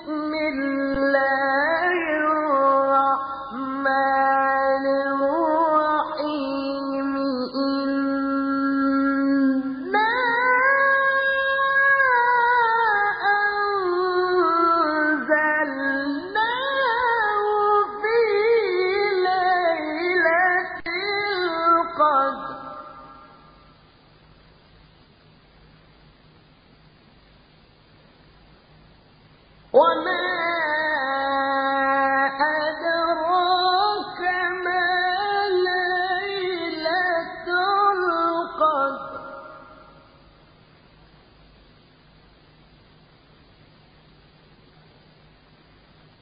بسم الله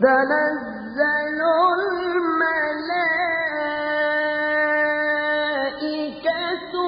تنزل الملائكة